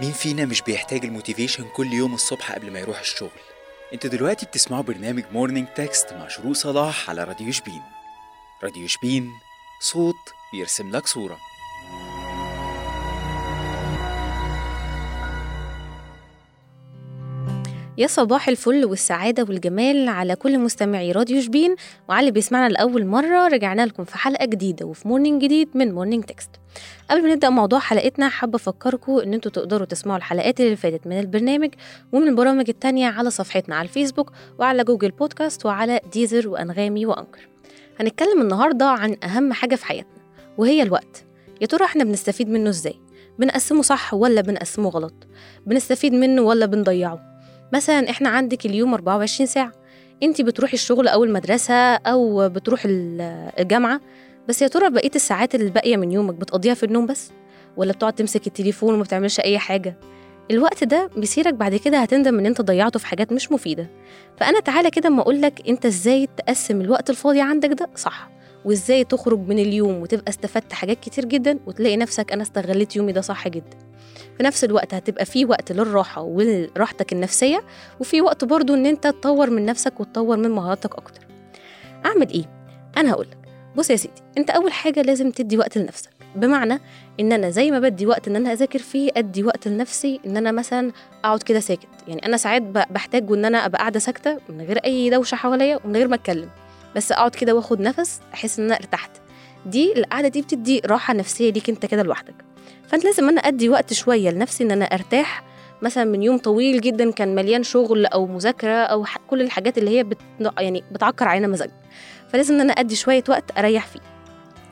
مين فينا مش بيحتاج ال motivation كل يوم الصبح قبل ما يروح الشغل؟ أنتوا دلوقتي بتسمعوا برنامج Morning Text مع شروق صلاح على راديو شبين. راديو شبين صوت بيرسم لك صورة. يا صباح الفل والسعادة والجمال على كل مستمعي راديو شبين وعلى اللي بيسمعنا لأول مرة. رجعنا لكم في حلقة جديدة وفي morning جديد من Morning Text قبل ما نبدأ موضوع حلقتنا حابة أفكركم إن أنتوا تقدروا تسمعوا الحلقات اللي فاتت من البرنامج ومن البرامج التانية على صفحتنا على الفيسبوك وعلى جوجل بودكاست وعلى ديزر وأنغامي وأنكر. هنتكلم النهاردة عن أهم حاجة في حياتنا وهي الوقت. يا ترى إحنا بنستفيد منه إزاي؟ بنقسمه صح ولا بنقسمه غلط؟ بنستفيد منه ولا بنضيعه؟ مثلا إحنا عندك اليوم 24 ساعة. انت بتروحي الشغل أو المدرسة أو بتروح الجامعة بس يا ترى بقية الساعات اللي باقية من يومك بتقضيها في النوم بس؟ ولا بتقعد تمسك التليفون وما بتعملش أي حاجة؟ الوقت ده بيصيرك بعد كده هتندم إن أنت ضيعته في حاجات مش مفيدة. فأنا تعالى كده أما اقولك أنت إزاي تقسم الوقت الفاضي عندك ده صح وإزاي تخرج من اليوم وتبقى استفدت حاجات كتير جدا وتلاقي نفسك أنا استغليت يومي ده صح جدا. في نفس الوقت هتبقى في وقت للراحة وراحتك النفسية وفي وقت برضو إن أنت تطور من نفسك وتطور من مهاراتك أكتر. أعمل إيه؟ أنا هقولك. بص يا سيدي أنت أول حاجة لازم تدي وقت لنفسك. بمعنى إن أنا زي ما بدي وقت إن أنا أذاكر فيه أدي وقت لنفسي إن أنا مثلا أقعد كده ساكت. يعني أنا ساعات بحتاج إن أنا أبقى قاعدة ساكتة من غير أي دوشة حواليا ومن غير ما أتكلم. بس أقعد كده وأخد نفس أحس إن أنا ارتحت. دي القعدة دي بتدي راحة نفسية ليك أنت كده لوحدك. فانت لازم أنا أدي وقت شوية لنفسي إن أنا أرتاح. مثلا من يوم طويل جدا كان مليان شغل أو مذاكرة أو كل الحاجات اللي هي بت... يعني بتعكر علينا مزاجنا فلازم إن أنا أدي شوية وقت أريح فيه.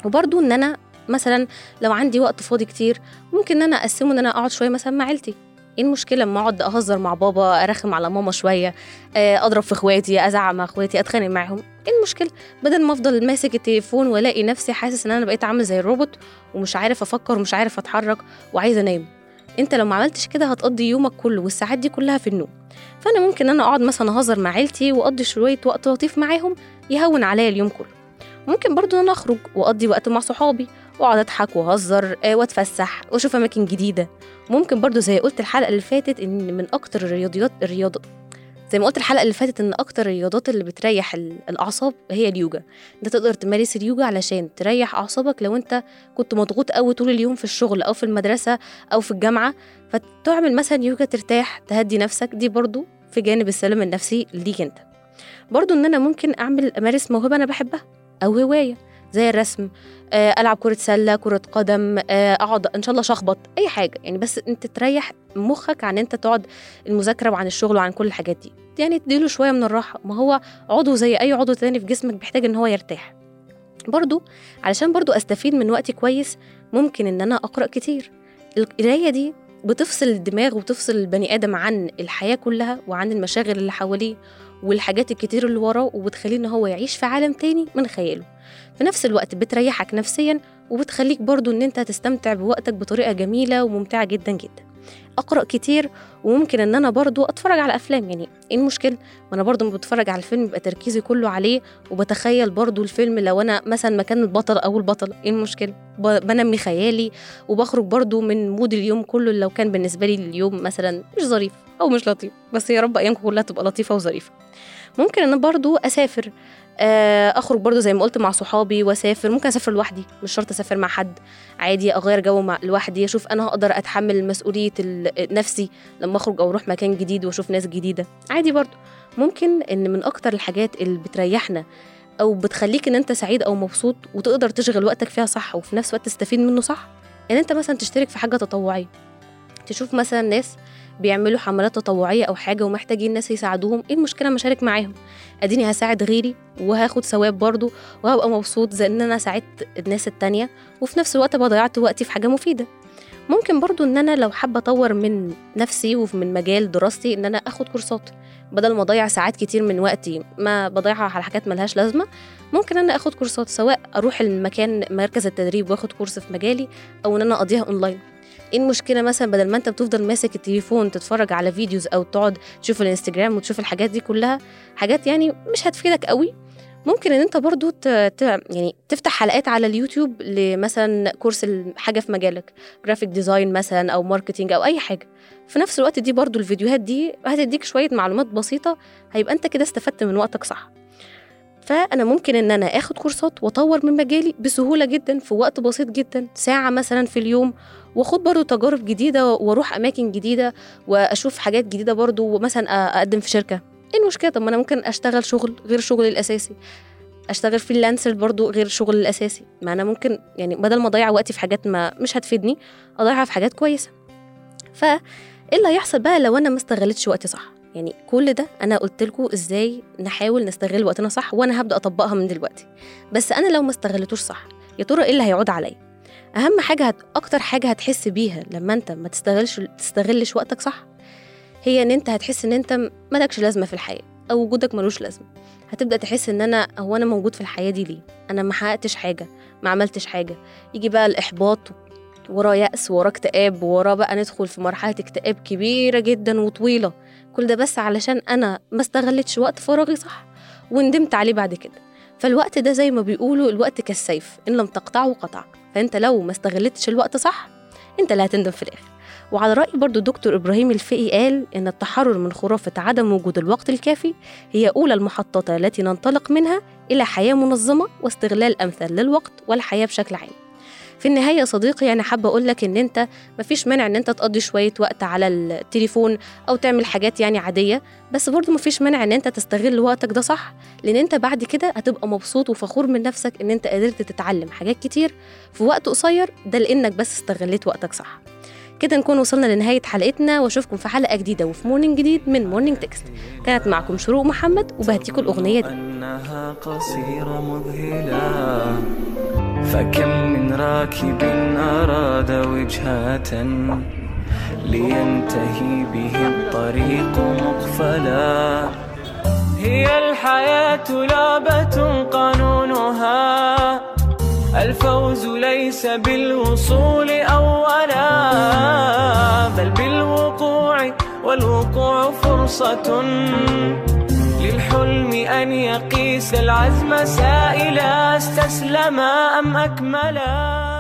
وبرضو إن أنا مثلا لو عندي وقت فاضي كتير ممكن إن أنا أقسمه إن أنا أقعد شوية مثلا مع عيلتي. إيه المشكلة لما أقعد أهزر مع بابا أرخم على ماما شوية أضرب في إخواتي أزعق مع إخواتي أتخانق معاهم؟ إيه المشكلة؟ بدل ما أفضل ماسك التليفون وألاقي نفسي حاسس إن أنا بقيت عامل زي الروبوت ومش عارف أفكر ومش عارف أتحرك وعايزة أنام. أنت لو ما عملتش كده هتقضي يومك كله والساعات دي كلها في النوم. فأنا ممكن أنا أقعد مثلا أهزر مع عيلتي وأقضي شوية وقت لطيف معاهم يهون عليا اليوم كله. ممكن برضو إن أنا أخرج وأقضي وقت مع صحابي واقعد اضحك واهزر واتفسح واشوف اماكن جديدة. ممكن برضو زي قلت الحلقة اللي فاتت إن من أكتر الرياضيات الرياضه زي ما قلت الحلقة اللي فاتت إن أكتر الرياضات اللي بتريح الأعصاب هي اليوجا. أنت تقدر تمارس اليوجا علشان تريح أعصابك لو أنت كنت مضغوط قوي طول اليوم في الشغل أو في المدرسة أو في الجامعة. فتعمل مثلا يوجا ترتاح تهدي نفسك دي برضو في جانب السلام النفسي ليك أنت. برضو إن أنا ممكن اعمل أمارس موهبة أنا بحبها أو هواية. زي الرسم آه، ألعب كرة سلة كرة قدم آه، أقعد إن شاء الله شخبط أي حاجة. يعني بس أنت تريح مخك عن أنت تقعد المذاكرة وعن الشغل وعن كل الحاجات دي. يعني تديله شوية من الراحة. ما هو عضو زي أي عضو تاني في جسمك بيحتاج إن هو يرتاح. برضو علشان برضو أستفيد من وقتي كويس ممكن إن أنا أقرأ كتير. القراية دي بتفصل الدماغ وتفصل البني آدم عن الحياة كلها وعن المشاغل اللي حواليه والحاجات الكتير اللي وراه وبتخليه إن هو يعيش في عالم تاني من خياله. في نفس الوقت بتريحك نفسيا وبتخليك برضو إن أنت تستمتع بوقتك بطريقة جميلة وممتعة جدا جدا. أقرأ كتير وممكن إن أنا برضو أتفرج على أفلام. يعني إيه المشكلة ما أنا برضو بتفرج على الفيلم يبقى تركيزي كله عليه وبتخيل برضو الفيلم لو أنا مثلا مكان البطل أو البطل إيه المشكلة بنمي خيالي وبخرج برضو من mood اليوم كله لو كان بالنسبة لي اليوم مثلا مش ظريف أو مش لطيف. بس يا رب أيامكم كلها تبقى لطيفة وظريفة. ممكن أنا برضو أسافر أخرج برضو زي ما قلت مع صحابي وأسافر. ممكن أسافر لوحدي مش شرط أسافر مع حد. عادي أغير جو مع لوحدي أشوف أنا هقدر أتحمل مسؤولية نفسي لما اخرج أو أروح مكان جديد واشوف ناس جديدة. عادي برضو. ممكن ان من أكتر الحاجات اللي بتريحنا أو بتخليك ان انت سعيد أو مبسوط وتقدر تشغل وقتك فيها صح وفي نفس الوقت تستفيد منه صح ان انت مثلا تشترك في حاجة تطوعية. تشوف مثلا ناس بيعملوا حملات تطوعية أو حاجة ومحتاجين ناس يساعدوهم إيه المشكلة ما اشارك معاهم؟ اديني هساعد غيري وهاخد ثواب برضه وهبقى مبسوط زي ان أنا ساعدت الناس التانية وفي نفس الوقت ابقى ضيعت وقتي في حاجة مفيدة. ممكن برضو إن أنا لو حابة أطور من نفسي ومن مجال دراستي إن أنا آخد كورسات. بدل ما أضيع ساعات كتير من وقتي ما بضيعها على حاجات ملهاش لازمة ممكن أنا آخد كورسات سواء أروح المكان مركز التدريب وآخد course في مجالي أو إن أنا أقضيها أونلاين. إيه المشكلة مثلا؟ بدل ما أنت بتفضل ماسك التليفون تتفرج على videos أو تقعد تشوف الإنستجرام وتشوف الحاجات دي كلها حاجات يعني مش هتفيدك قوي ممكن إن أنت برضو. يعني تفتح حلقات على اليوتيوب لمثلا course حاجة في مجالك graphic design مثلا أو marketing أو أي حاجة في نفس الوقت دي برضو الفيديوهات دي هتديك شوية معلومات بسيطة هيبقى أنت كده استفدت من وقتك صح فأنا ممكن إن أنا آخد كورسات وأطور من مجالي بسهولة جدا في وقت بسيط جدا ساعة مثلا في اليوم وأخد برضو تجارب جديدة وأروح أماكن جديدة وأشوف حاجات جديدة برضو ومثلا أقدم في شركة إيه المشكلة؟ طب ما أنا ممكن أشتغل شغل غير شغلي الأساسي. أشتغل فريلانسر برضو غير شغلي الأساسي. ما أنا ممكن يعني بدل ما أضيع وقتي في حاجات ما مش هتفيدني أضيعها في حاجات كويسة. ف إيه اللي هيحصل بقى لو أنا ما استغلتش وقتي صح؟ يعني كل ده أنا قلت لكم إزاي نحاول نستغل وقتنا صح وأنا هبدأ أطبقها من دلوقتي. بس أنا لو ما استغلتوش صح يا ترى إيه اللي هيعود عليا؟ أهم حاجة هت... أكتر حاجة هتحس بيها لما أنت ما تستغلش تستغلش وقتك صح هي إن أنت هتحس إن أنت مالكش لازمة في الحياة أو وجودك ملوش لازمة. هتبدأ تحس إن أنا هو أنا موجود في الحياة دي ليه؟ أنا ما حققتش حاجة ما عملتش حاجة. يجي بقى الإحباط وراه يأس وراه اكتئاب وراه بقى ندخل في مرحلة اكتئاب كبيرة جدا وطويلة. كل ده بس علشان أنا ما استغلتش وقت فراغي صح وندمت عليه بعد كده. فالوقت ده زي ما بيقولوا الوقت كالسيف إن لم تقطعه قطعك فأنت لو ما استغلتش الوقت صح أنت اللي هتندم في الآخر. وعلى رأي برضو دكتور إبراهيم الفقي قال إن التحرر من خرافة عدم وجود الوقت الكافي هي أولى المحطات التي ننطلق منها إلى حياة منظمة واستغلال أمثل للوقت والحياة بشكل عام. في النهاية يا صديقي أنا حابة أقول لك إن أنت مفيش مانع إن أنت تقضي شوية وقت على التليفون أو تعمل حاجات يعني عادية بس برضه مفيش مانع إن أنت تستغل وقتك ده صح لأن أنت بعد كده هتبقى مبسوط وفخور من نفسك إن أنت قدرت تتعلم حاجات كتير في وقت قصير ده لأنك بس استغليت وقتك صح. كده نكون وصلنا لنهاية حلقتنا وأشوفكم في حلقة جديدة وفي morning جديد من Morning Text كانت معكم شروق محمد وبهديكم الأغنية دي. أنها قصيرة مذهلة فكم من راكب أراد وجهة لينتهي به الطريق مقفلا. هي الحياة لعبة قانونها الفوز ليس بالوصول أولا بل بالوقوع والوقوع فرصة للحلم أن يقيس العزم سائلا استسلم أم أكملا.